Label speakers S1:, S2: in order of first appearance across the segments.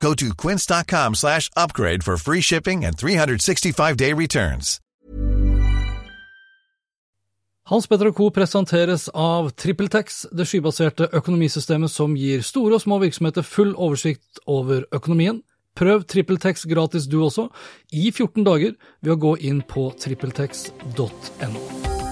S1: Go to quince.com slash upgrade for free shipping and 365-day returns.
S2: Hans Petter Co. presenteres av TrippelTex, det skybaserte økonomisystemet som gir store og små virksomheter full oversikt over økonomien. Prøv TrippelTex gratis du også, i 14 dager, ved å gå inn på trippeltex.no.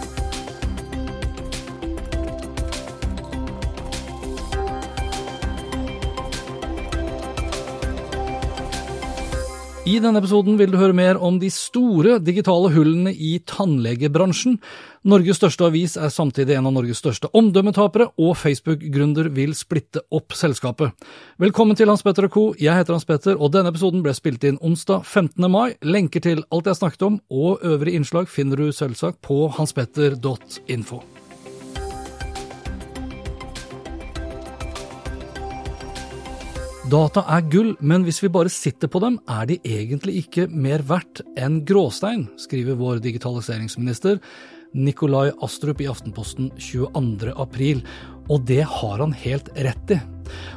S2: I denne episoden vil du høre mer om de store digitale hullene i tannlegebransjen. Norges største avis er samtidig en av Norges største omdømmetapere, og Facebook-gründer vil splitte opp selskapet. Velkommen til Hans Petter og co. Jeg heter Hans Petter, og denne episoden ble spilt inn onsdag 15. mai. Lenker til alt jeg snakket om, og øvrige innslag finner du selvsagt på hanspetter.info. Data er gull, men hvis vi bare sitter på dem, er de egentlig ikke mer verdt enn gråstein, skriver vår digitaliseringsminister Nikolai Astrup i Aftenposten 22. april, og det har han helt rett i.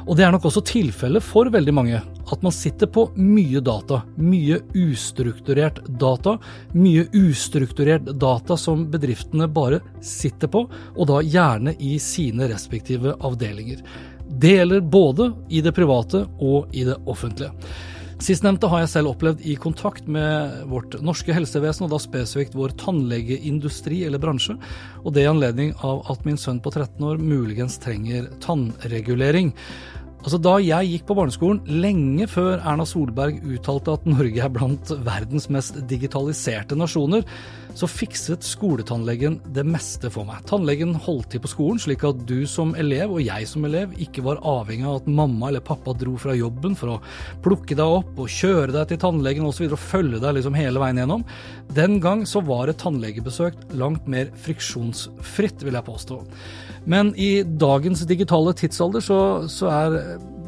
S2: Og det er nok også tilfellet for veldig mange, at man sitter på mye data, mye ustrukturert data, mye ustrukturert data som bedriftene bare sitter på, og da gjerne i sine respektive avdelinger. Det gjelder både i det private og i det offentlige. Sistnevnte har jeg selv opplevd i kontakt med vårt norske helsevesen, og da spesifikt vår tannlegeindustri eller bransje, og det i anledning av at min sønn på 13 år muligens trenger tannregulering. Altså Da jeg gikk på barneskolen, lenge før Erna Solberg uttalte at Norge er blant verdens mest digitaliserte nasjoner, så fikset skoletannlegen det meste for meg. Tannlegen holdt til på skolen, slik at du som elev og jeg som elev ikke var avhengig av at mamma eller pappa dro fra jobben for å plukke deg opp og kjøre deg til tannlegen osv. og, og følge deg liksom hele veien gjennom. Den gang så var et tannlegebesøk langt mer friksjonsfritt, vil jeg påstå. Men i dagens digitale tidsalder så, så er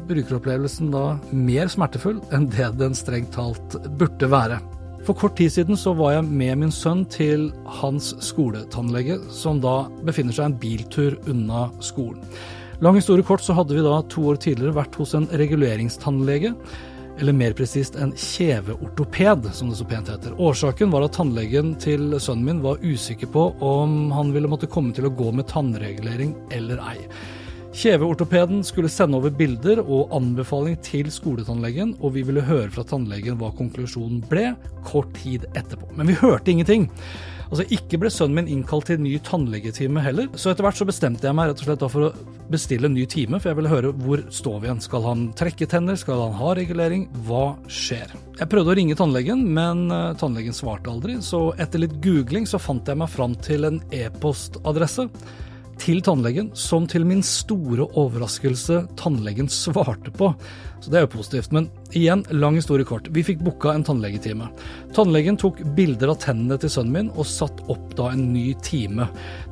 S2: brukeropplevelsen da mer smertefull enn det den strengt talt burde være. For kort tid siden så var jeg med min sønn til hans skoletannlege, som da befinner seg en biltur unna skolen. Lang historie kort så hadde vi da to år tidligere vært hos en reguleringstannlege, eller mer presist en kjeveortoped, som det så pent heter. Årsaken var at tannlegen til sønnen min var usikker på om han ville måtte komme til å gå med tannregulering eller ei. Kjeveortopeden skulle sende over bilder og anbefaling til skoletannlegen, og vi ville høre fra tannlegen hva konklusjonen ble, kort tid etterpå. Men vi hørte ingenting. Altså, Ikke ble sønnen min innkalt til ny tannlegetime heller, så etter hvert så bestemte jeg meg rett og slett for å bestille en ny time, for jeg ville høre hvor står vi igjen. Skal han trekke tenner, skal han ha regulering, hva skjer? Jeg prøvde å ringe tannlegen, men uh, tannlegen svarte aldri, så etter litt googling så fant jeg meg fram til en e-postadresse til tannlegen, som til min store overraskelse tannlegen svarte på. Så det er jo positivt. Men igjen, lang historie kort. Vi fikk booka en tannlegetime. Tannlegen tok bilder av tennene til sønnen min og satt opp da en ny time.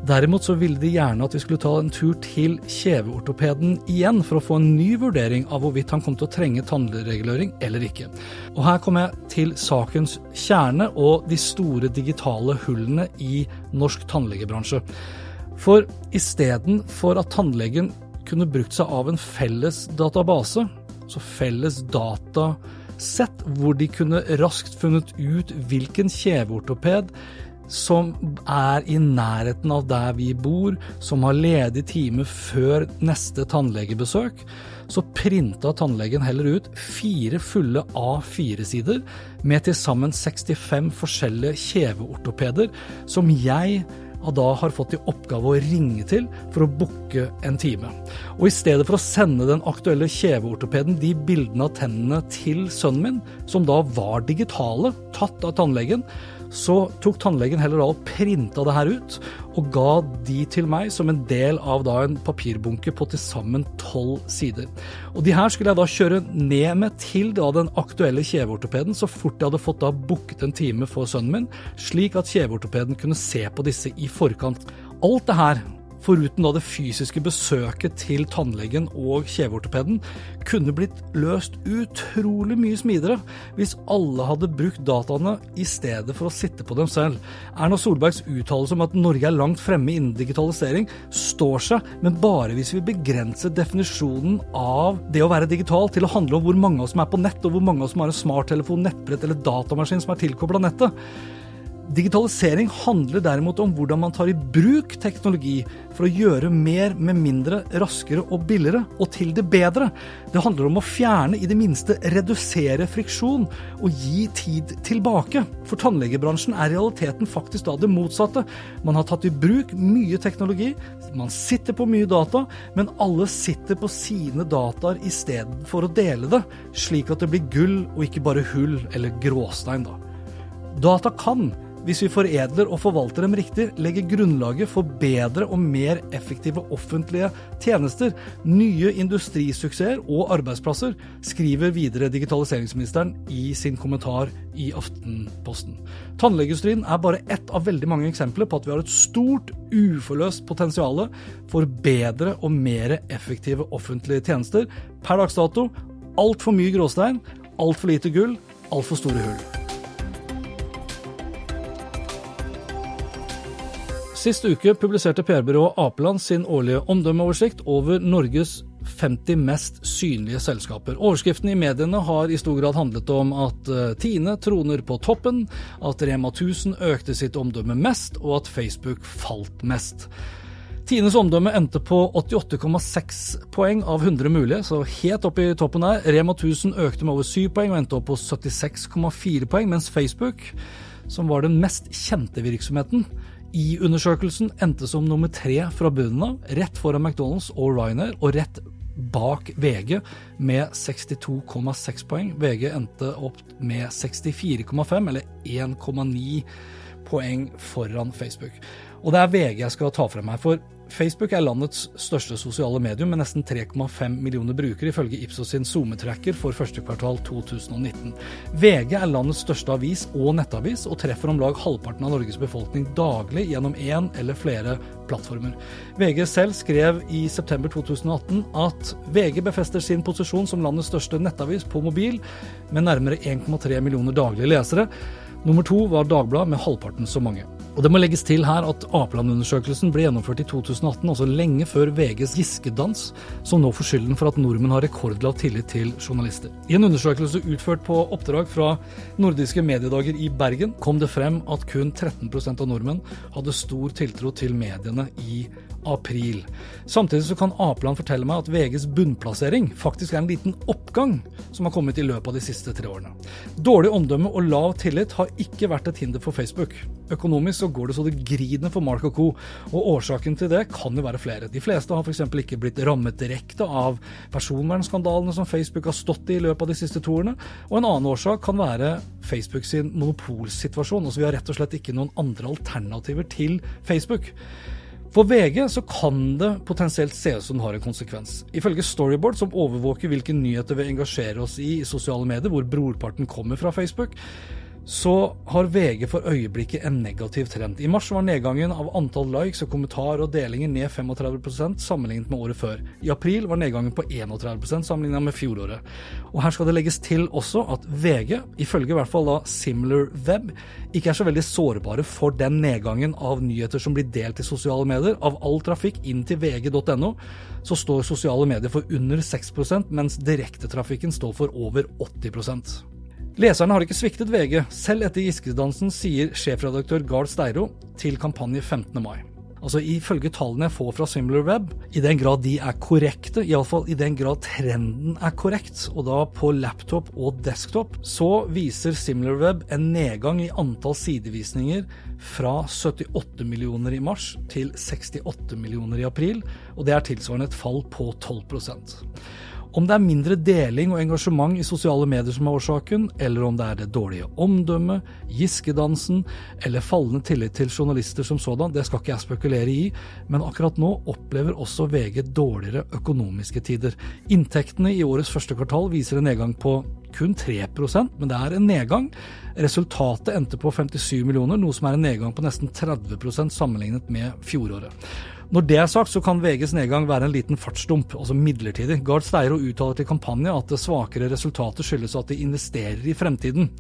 S2: Derimot så ville de gjerne at vi skulle ta en tur til kjeveortopeden igjen for å få en ny vurdering av hvorvidt han kom til å trenge tannregulering eller ikke. Og her kommer jeg til sakens kjerne og de store digitale hullene i norsk tannlegebransje. For istedenfor at tannlegen kunne brukt seg av en felles database, så felles datasett, hvor de kunne raskt funnet ut hvilken kjeveortoped som er i nærheten av der vi bor, som har ledig time før neste tannlegebesøk, så printa tannlegen heller ut fire fulle A4-sider med til sammen 65 forskjellige kjeveortopeder som jeg da har fått i oppgave å ringe til for å booke en time. Og i stedet for å sende den aktuelle kjeveortopeden de bildene av tennene til sønnen min, som da var digitale, tatt av tannlegen, så tok tannlegen heller da og printa det her ut, og ga de til meg som en del av da en papirbunke på til sammen tolv sider. Og de her skulle jeg da kjøre ned med til da den aktuelle kjeveortopeden så fort jeg hadde fått da booket en time for sønnen min, slik at kjeveortopeden kunne se på disse i forkant. Alt det her foruten da det fysiske besøket til tannlegen og kjeveortopeden, kunne blitt løst utrolig mye smidigere hvis alle hadde brukt dataene i stedet for å sitte på dem selv. Erna Solbergs uttalelse om at Norge er langt fremme innen digitalisering, står seg, men bare hvis vi begrenser definisjonen av det å være digital til å handle om hvor mange av oss som er på nett, og hvor mange av oss som har en smarttelefon, nettbrett eller datamaskin som er tilkobla nettet. Digitalisering handler derimot om hvordan man tar i bruk teknologi for å gjøre mer med mindre, raskere og billigere, og til det bedre. Det handler om å fjerne, i det minste redusere friksjon, og gi tid tilbake. For tannlegebransjen er realiteten faktisk da det motsatte. Man har tatt i bruk mye teknologi, man sitter på mye data, men alle sitter på sine dataer istedenfor å dele det, slik at det blir gull og ikke bare hull eller gråstein, da. Data kan hvis vi foredler og forvalter dem riktig, legger grunnlaget for bedre og mer effektive offentlige tjenester, nye industrisuksesser og arbeidsplasser, skriver videre digitaliseringsministeren i sin kommentar i Aftenposten. Tannlegeindustrien er bare ett av veldig mange eksempler på at vi har et stort, uforløst potensial for bedre og mer effektive offentlige tjenester. Per dags dato altfor mye gråstein, altfor lite gull, altfor store hull. Sist uke publiserte PR-byrået Apeland sin årlige omdømmeoversikt over Norges 50 mest synlige selskaper. Overskriften i mediene har i stor grad handlet om at uh, Tine troner på toppen, at Rema 1000 økte sitt omdømme mest, og at Facebook falt mest. Tines omdømme endte på 88,6 poeng av 100 mulige, så helt opp i toppen der. Rema 1000 økte med over 7 poeng og endte opp på 76,4 poeng, mens Facebook, som var den mest kjente virksomheten, i undersøkelsen endte som nummer tre fra bunnen av, rett foran McDonald's og Ryanair, og rett bak VG med 62,6 poeng. VG endte opp med 64,5, eller 1,9 poeng foran Facebook. Og det er VG jeg skal ta frem her, for Facebook er landets største sosiale medium med nesten 3,5 millioner brukere, ifølge Ipsos sin SoMe-tracker for første kvartal 2019. VG er landets største avis og nettavis, og treffer om lag halvparten av Norges befolkning daglig gjennom én eller flere plattformer. VG selv skrev i september 2018 at VG befester sin posisjon som landets største nettavis på mobil, med nærmere 1,3 millioner daglige lesere. Nummer to var Dagbladet med halvparten så mange. Og Det må legges til her at Apeland-undersøkelsen ble gjennomført i 2018, altså lenge før VGs Giskedans, som nå får skylden for at nordmenn har rekordlav tillit til journalister. I en undersøkelse utført på oppdrag fra nordiske mediedager i Bergen, kom det frem at kun 13% av nordmenn hadde stor tiltro til mediene i april. Samtidig så kan Apeland fortelle meg at VGs bunnplassering faktisk er en liten oppgang som har kommet i løpet av de siste tre årene. Dårlig omdømme og lav tillit har ikke vært et hinder for Facebook. Økonomisk så går det så det griner for Mark Co., og årsaken til det kan jo være flere. De fleste har f.eks. ikke blitt rammet direkte av personvernskandalene som Facebook har stått i i løpet av de siste to årene, og en annen årsak kan være Facebook sin monopolsituasjon. Altså vi har rett og slett ikke noen andre alternativer til Facebook. For VG så kan det potensielt se ut som det har en konsekvens. Ifølge Storyboard, som overvåker hvilke nyheter vi engasjerer oss i i sosiale medier, hvor brorparten kommer fra Facebook, så har VG for øyeblikket en negativ trend. I mars var nedgangen av antall likes og kommentarer og delinger ned 35% sammenlignet med året før. I april var nedgangen på 31% sammenlignet med fjoråret. Og her skal det legges til også at VG, ifølge i hvert fall da Similar Web, ikke er så veldig sårbare for den nedgangen av nyheter som blir delt i sosiale medier. Av all trafikk inn til vg.no så står sosiale medier for under 6% mens direktetrafikken står for over 80 Leserne har ikke sviktet VG, selv etter Giskedansen, sier sjefredaktør Gard Steiro til Kampanje 15. mai. Altså Ifølge tallene jeg får fra SimilarWeb, i den grad de er korrekte, iallfall i den grad trenden er korrekt, og da på laptop og desktop, så viser SimilarWeb en nedgang i antall sidevisninger fra 78 millioner i mars til 68 millioner i april, og det er tilsvarende et fall på 12 Om det er mindre deling og engasjement i sosiale medier som er årsaken, eller om det er det dårlige omdømmet, Giske-dansen eller fallende tillit til journalister som sådan, det skal ikke jeg spekulere i, men akkurat nå opplever også VG dårligere økonomiske tider. Inntektene i årets første kvartal viser en nedgang på kun 3% men det er en nedgang. Resultatet endte på 57 millioner, noe som er en nedgang på nesten 30% sammenlignet med fjoråret. Når det er sagt, så kan VGs nedgang være en liten fartsdump, altså midlertidig. Gard Steiro uttaler til Kampanje at det svakere resultatet skyldes at de investerer i fremtiden.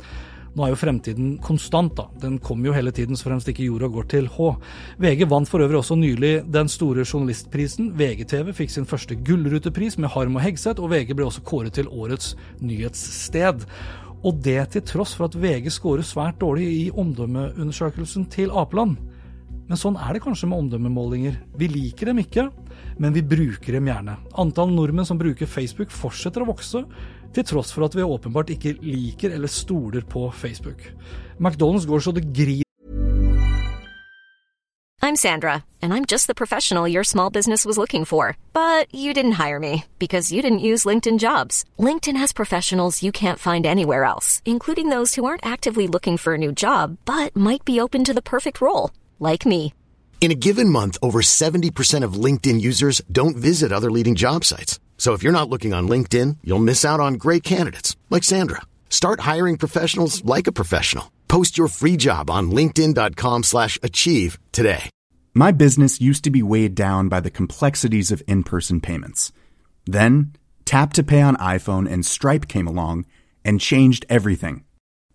S2: Nå er jo fremtiden konstant, da. Den kommer jo hele tiden så fremst ikke jorda går til H. VG vant for øvrig også nylig den store journalistprisen. VGTV fikk sin første gullrutepris med Harm og Hegseth, og VG ble også kåret til årets nyhetssted. Og det til tross for at VG scorer svært dårlig i omdømmeundersøkelsen til Apeland. Men sånn er det kanskje med omdømmemålinger. Vi liker dem ikke, men vi bruker dem gjerne. Antall nordmenn som bruker Facebook fortsetter å vokse, til tross for at vi åpenbart ikke liker eller stoler på Facebook. McDonald's går så det griner
S3: I'm Sandra, and I'm just the professional your small business was looking for. But you didn't hire me because you didn't use LinkedIn jobs. LinkedIn has professionals you can't find anywhere else, including those who aren't actively looking for a new job but might be open to the perfect role, like me.
S4: In a given month, over 70% of LinkedIn users don't visit other leading job sites. So if you're not looking on LinkedIn, you'll miss out on great candidates like Sandra. Start hiring professionals like a professional. Post your free job on linkedin.com/achieve slash achieve today.
S5: My business used to be weighed down by the complexities of in-person payments. Then, Tap to Pay on iPhone and Stripe came along and changed everything.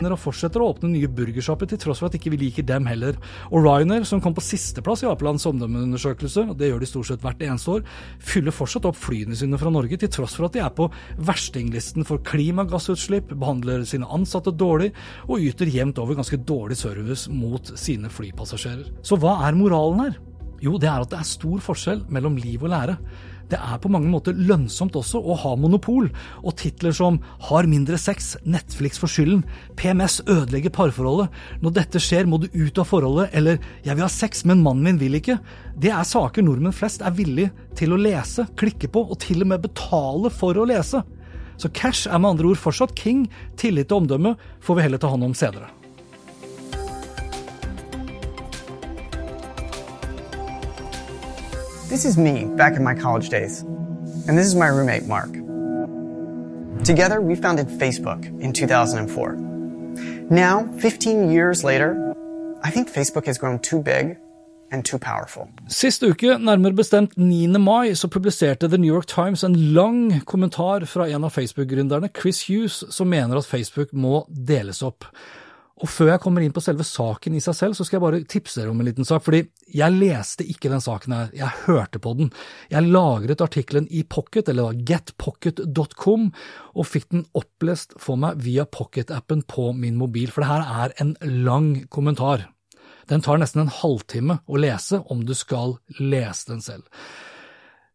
S5: iPhone.
S2: og fortsetter å åpne nye burgersjapper, til tross for at ikke vi liker dem heller. Og Ryanair, som kom på sisteplass i Apelands omdømmeundersøkelse, og det gjør de stort sett hvert eneste år, fyller fortsatt opp flyene sine fra Norge, til tross for at de er på verstinglisten for klimagassutslipp, behandler sine ansatte dårlig og yter jevnt over ganske dårlig service mot sine flypassasjerer. Så hva er moralen her? Jo, det er at det er stor forskjell mellom liv og lære. Det er på mange måter lønnsomt også å ha monopol, og titler som Har mindre sex, Netflix for skylden, PMS ødelegger parforholdet, Når dette skjer må du ut av forholdet, eller Jeg vil ha sex, men mannen min vil ikke. Det er saker nordmenn flest er villig til å lese, klikke på og til og med betale for å lese. Så cash er med andre ord fortsatt king, tillit og omdømme får vi heller ta hånd om senere.
S6: This is me back in my college days. And this is my roommate, Mark. Together, we founded Facebook in 2004. Now, 15 years later, I think Facebook has grown too big.
S2: Sist uke, nærmere bestemt 9. mai, så publiserte The New York Times en lang kommentar fra en av Facebook-gründerne, Chris Hughes, som mener at Facebook må deles opp. Og før jeg kommer inn på selve saken i seg selv, så skal jeg bare tipse dere om en liten sak. Fordi jeg leste ikke den saken her, jeg hørte på den. Jeg lagret artikkelen i Pocket, eller getpocket.com, og fikk den opplest for meg via Pocket-appen på min mobil. For det her er en lang kommentar. Den tar nesten en halvtime å lese om du skal lese den selv.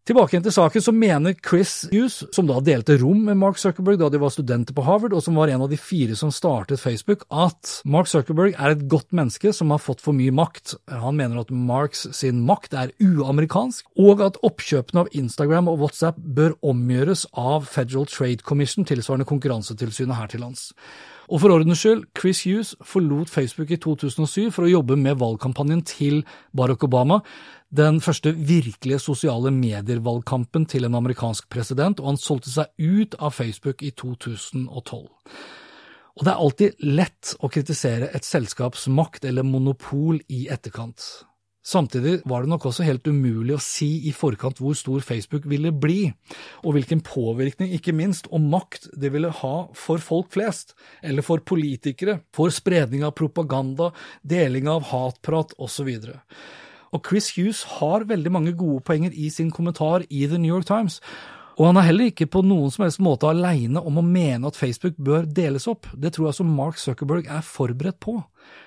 S2: Tilbake til saken, så mener Chris Hughes, som da delte rom med Mark Zuckerberg da de var studenter på Harvard, og som var en av de fire som startet Facebook, at Mark Zuckerberg er et godt menneske som har fått for mye makt. Han mener at Marks sin makt er uamerikansk, og at oppkjøpene av Instagram og WhatsApp bør omgjøres av Federal Trade Commission, tilsvarende Konkurransetilsynet her til lands. Og for ordens skyld, Chris Hughes forlot Facebook i 2007 for å jobbe med valgkampanjen til Barack Obama, den første virkelige sosiale medier-valgkampen til en amerikansk president, og han solgte seg ut av Facebook i 2012. Og det er alltid lett å kritisere et selskaps makt eller monopol i etterkant. Samtidig var det nok også helt umulig å si i forkant hvor stor Facebook ville bli, og hvilken påvirkning, ikke minst, og makt det ville ha for folk flest, eller for politikere, for spredning av propaganda, deling av hatprat osv. Og Chris Hughes har veldig mange gode poenger i sin kommentar i The New York Times, og han er heller ikke på noen som helst måte aleine om å mene at Facebook bør deles opp. Det tror jeg som Mark Zuckerberg er forberedt på.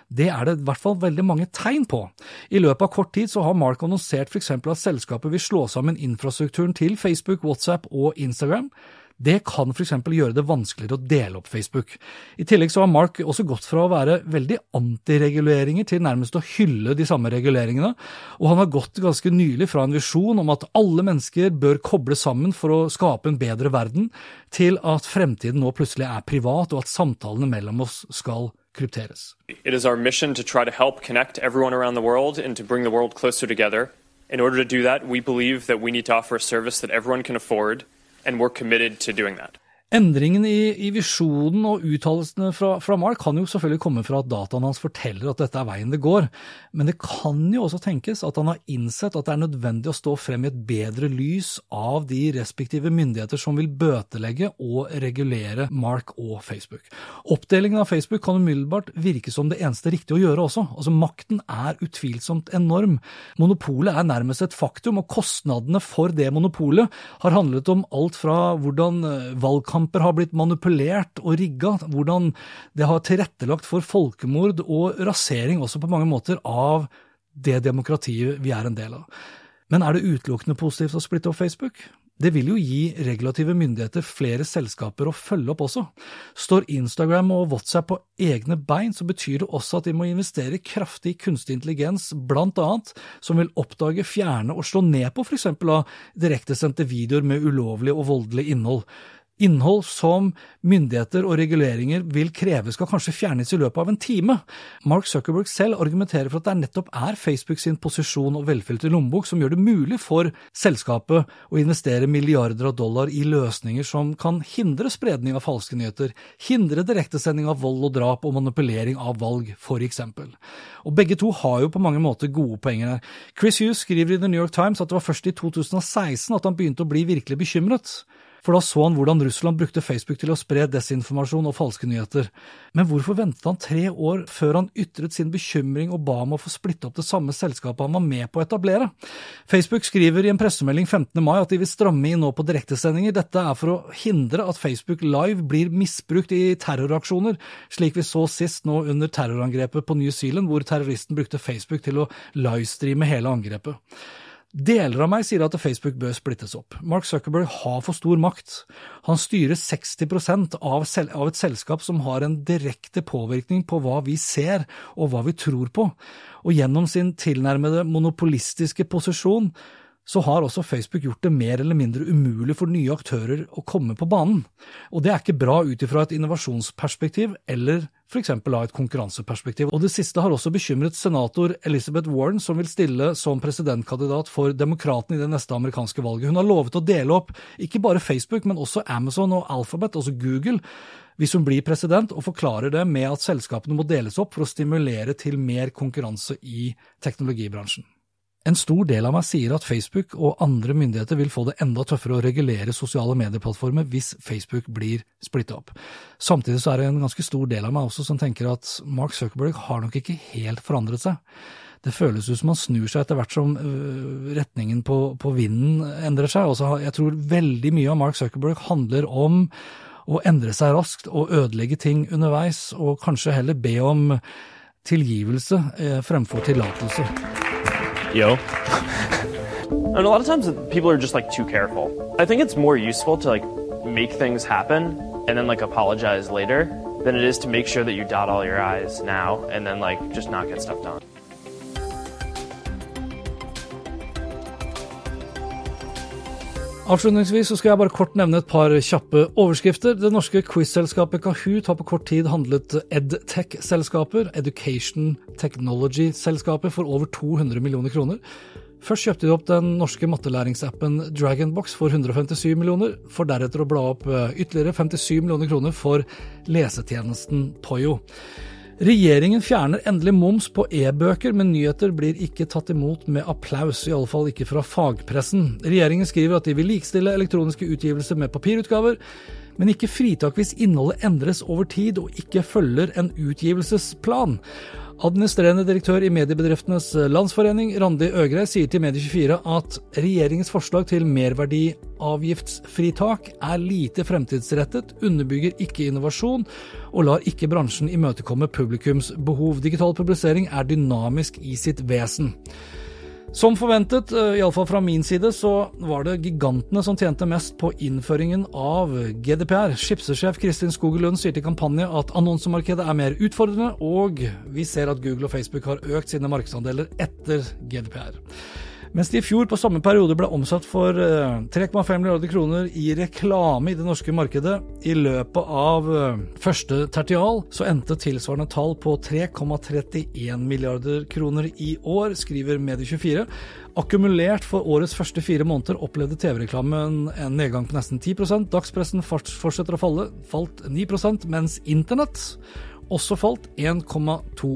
S2: Det er det i hvert fall veldig mange tegn på. I løpet av kort tid så har Mark annonsert f.eks. at selskapet vil slå sammen infrastrukturen til Facebook, WhatsApp og Instagram. Det kan f.eks. gjøre det vanskeligere å dele opp Facebook. I tillegg så har Mark også gått fra å være veldig antireguleringer til nærmest å hylle de samme reguleringene, og han har gått ganske nylig fra en visjon om at alle mennesker bør koble sammen for å skape en bedre verden, til at fremtiden nå plutselig er privat, og at samtalene mellom oss skal krypteres.
S7: It is our mission to try to help connect everyone around the world and to bring the world closer together. In order to do that, we believe that we need to offer a service that everyone can afford and we're committed to doing that.
S2: Endringen i, i visjonen og uttalelsene fra, fra, Mark kan jo selvfølgelig komme fra at dataen hans forteller at dette er veien det går, men det kan jo også tenkes at han har innsett at det er nødvendig å stå frem i et bedre lys av de respektive myndigheter som vil bøtelegge og regulere Mark og Facebook. Oppdelingen av Facebook kan umiddelbart virke som det eneste riktige å gjøre også. Altså Makten er utvilsomt enorm. Monopolet er nærmest et faktum, og kostnadene for det monopolet har handlet om alt fra hvordan eh, valgkamp valgkamper har blitt manipulert og rigga, hvordan det har tilrettelagt for folkemord og rasering også på mange måter av det demokratiet vi er en del av. Men er det utelukkende positivt å splitte opp Facebook? Det vil jo gi regulative myndigheter flere selskaper å følge opp også. Står Instagram og WhatsApp på egne bein, så betyr det også at de må investere kraftig i kunstig intelligens, blant annet, som vil oppdage, fjerne og slå ned på av direktesendte videoer med ulovlig og voldelig innhold. Innhold som myndigheter og reguleringer vil kreve skal kanskje fjernes i løpet av en time. Mark Zuckerberg selv argumenterer for at det nettopp er Facebook sin posisjon og velfylte lommebok som gjør det mulig for selskapet å investere milliarder av dollar i løsninger som kan hindre spredning av falske nyheter, hindre direktesending av vold og drap og manipulering av valg, for eksempel. Og begge to har jo på mange måter gode poenger her. Chris Hughes skriver i The New York Times at det var først i 2016 at han begynte å bli virkelig bekymret for da så han hvordan Russland brukte Facebook til å spre desinformasjon og falske nyheter. Men hvorfor ventet han tre år før han ytret sin bekymring og ba om å få splitte opp det samme selskapet han var med på å etablere? Facebook skriver i en pressemelding 15. mai at de vil stramme inn nå på direktesendinger. Dette er for å hindre at Facebook Live blir misbrukt i terroraksjoner, slik vi så sist nå under terrorangrepet på New Zealand, hvor terroristen brukte Facebook til å livestreame hele angrepet. Deler av meg sier at Facebook bør splittes opp. Mark Zuckerberg har for stor makt. Han styrer 60 av, av et selskap som har en direkte påvirkning på hva vi ser og hva vi tror på, og gjennom sin tilnærmede monopolistiske posisjon så har også Facebook gjort det mer eller mindre umulig for nye aktører å komme på banen. Og det er ikke bra ut ifra et innovasjonsperspektiv eller f.eks. av et konkurranseperspektiv. Og det siste har også bekymret senator Elizabeth Warren, som vil stille som presidentkandidat for demokratene i det neste amerikanske valget. Hun har lovet å dele opp ikke bare Facebook, men også Amazon og Alphabet, altså Google, hvis hun blir president, og forklarer det med at selskapene må deles opp for å stimulere til mer konkurranse i teknologibransjen. En stor del av meg sier at Facebook og andre myndigheter vil få det enda tøffere å regulere sosiale medieplattformer hvis Facebook blir splitta opp. Samtidig så er det en ganske stor del av meg også som tenker at Mark Zuckerberg har nok ikke helt forandret seg. Det føles ut som han snur seg etter hvert som øh, retningen på, på vinden endrer seg. Også, jeg tror veldig mye av Mark Zuckerberg handler om å endre seg raskt og ødelegge ting underveis, og kanskje heller be om tilgivelse eh, fremfor tillatelse.
S7: Yo. and a lot of times people are just like too careful. I think it's more useful to like make things happen and then like apologize later than it is to make sure that you dot all your I's now and then like just not get stuff done.
S2: Avslutningsvis så skal jeg bare kort nevne et par kjappe overskrifter. Det norske quiz-selskapet Kahoot har på kort tid handlet EdTech-selskaper, Education Technology-selskaper, for over 200 millioner kroner. Først kjøpte de opp den norske mattelæringsappen Dragonbox for 157 millioner, for deretter å bla opp eh, ytterligere 57 millioner kroner for lesetjenesten Poyo. Regjeringen fjerner endelig moms på e-bøker, men nyheter blir ikke tatt imot med applaus, i alle fall ikke fra fagpressen. Regjeringen skriver at de vil likestille elektroniske utgivelser med papirutgaver, men ikke fritak hvis innholdet endres over tid og ikke følger en utgivelsesplan. Administrerende direktør i Mediebedriftenes Landsforening, Randi Øgrei, sier til Medie24 at regjeringens forslag til merverdiavgiftsfritak er lite fremtidsrettet, underbygger ikke innovasjon og lar ikke bransjen imøtekomme publikums behov. Digital publisering er dynamisk i sitt vesen. Som forventet, eh, iallfall fra min side, så var det gigantene som tjente mest på innføringen av GDPR. Skipsesjef Kristin Skogelund sier til Kampanje at annonsemarkedet er mer utfordrende, og vi ser at Google og Facebook har økt sine markedsandeler etter GDPR. Mens de i fjor på samme periode ble omsatt for 3,5 eh, milliarder kroner i reklame i det norske markedet, i løpet av eh, første tertial så endte tilsvarende tall på 3,31 milliarder kroner i år, skriver Medie24. Akkumulert for årets første fire måneder opplevde TV-reklamen en nedgang på nesten 10% Dagspressen fortsetter å falle, falt 9% mens internett også falt 1,2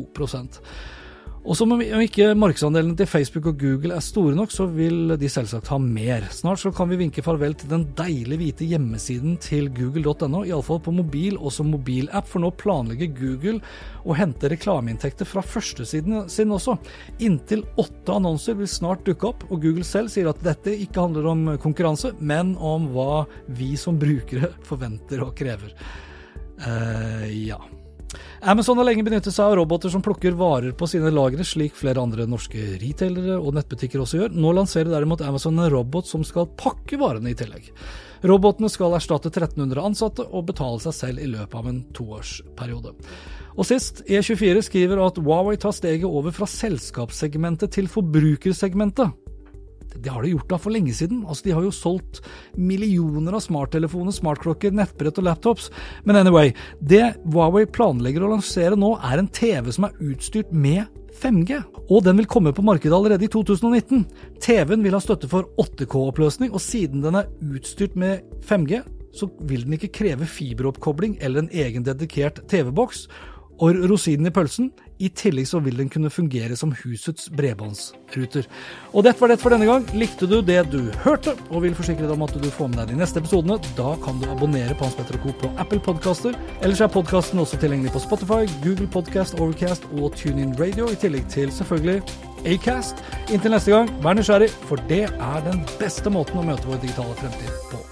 S2: og som om ikke markedsandelene til Facebook og Google er store nok, så vil de selvsagt ha mer. Snart så kan vi vinke farvel til den deilig hvite hjemmesiden til google.no, iallfall på mobil og som mobilapp, for nå planlegger Google å hente reklameinntekter fra førstesiden sin også. Inntil åtte annonser vil snart dukke opp, og Google selv sier at dette ikke handler om konkurranse, men om hva vi som brukere forventer og krever. Uh, ja. Amazon har lenge benyttet seg av roboter som plukker varer på sine lagre, slik flere andre norske retailere og nettbutikker også gjør. Nå lanserer derimot Amazon en robot som skal pakke varene i tillegg. Robotene skal erstatte 1300 ansatte og betale seg selv i løpet av en toårsperiode. Og sist, E24 skriver at Huawei tar steget over fra selskapssegmentet til forbrukersegmentet. Det har de gjort da for lenge siden. Altså, de har jo solgt millioner av smarttelefoner, smartklokker, nettbrett og laptops. Men anyway, det Huawei planlegger å lansere nå, er en TV som er utstyrt med 5G, og den vil komme på markedet allerede i 2019. TV-en vil ha støtte for 8K-oppløsning, og siden den er utstyrt med 5G, så vil den ikke kreve fiberoppkobling eller en egen dedikert TV-boks, og rosinen i pølsen, i tillegg så vil den kunne fungere som husets bredbåndsruter. Og dette var det for denne gang. Likte du det du hørte, og vil forsikre deg om at du får med deg de neste episodene, da kan du abonnere på Hans Petter Co. på Apple Podcaster. Ellers er podkasten også tilgjengelig på Spotify, Google Podcast, Overcast og TuneIn Radio, i tillegg til selvfølgelig Acast. Inntil neste gang, vær nysgjerrig, for det er den beste måten å møte vår digitale fremtid på.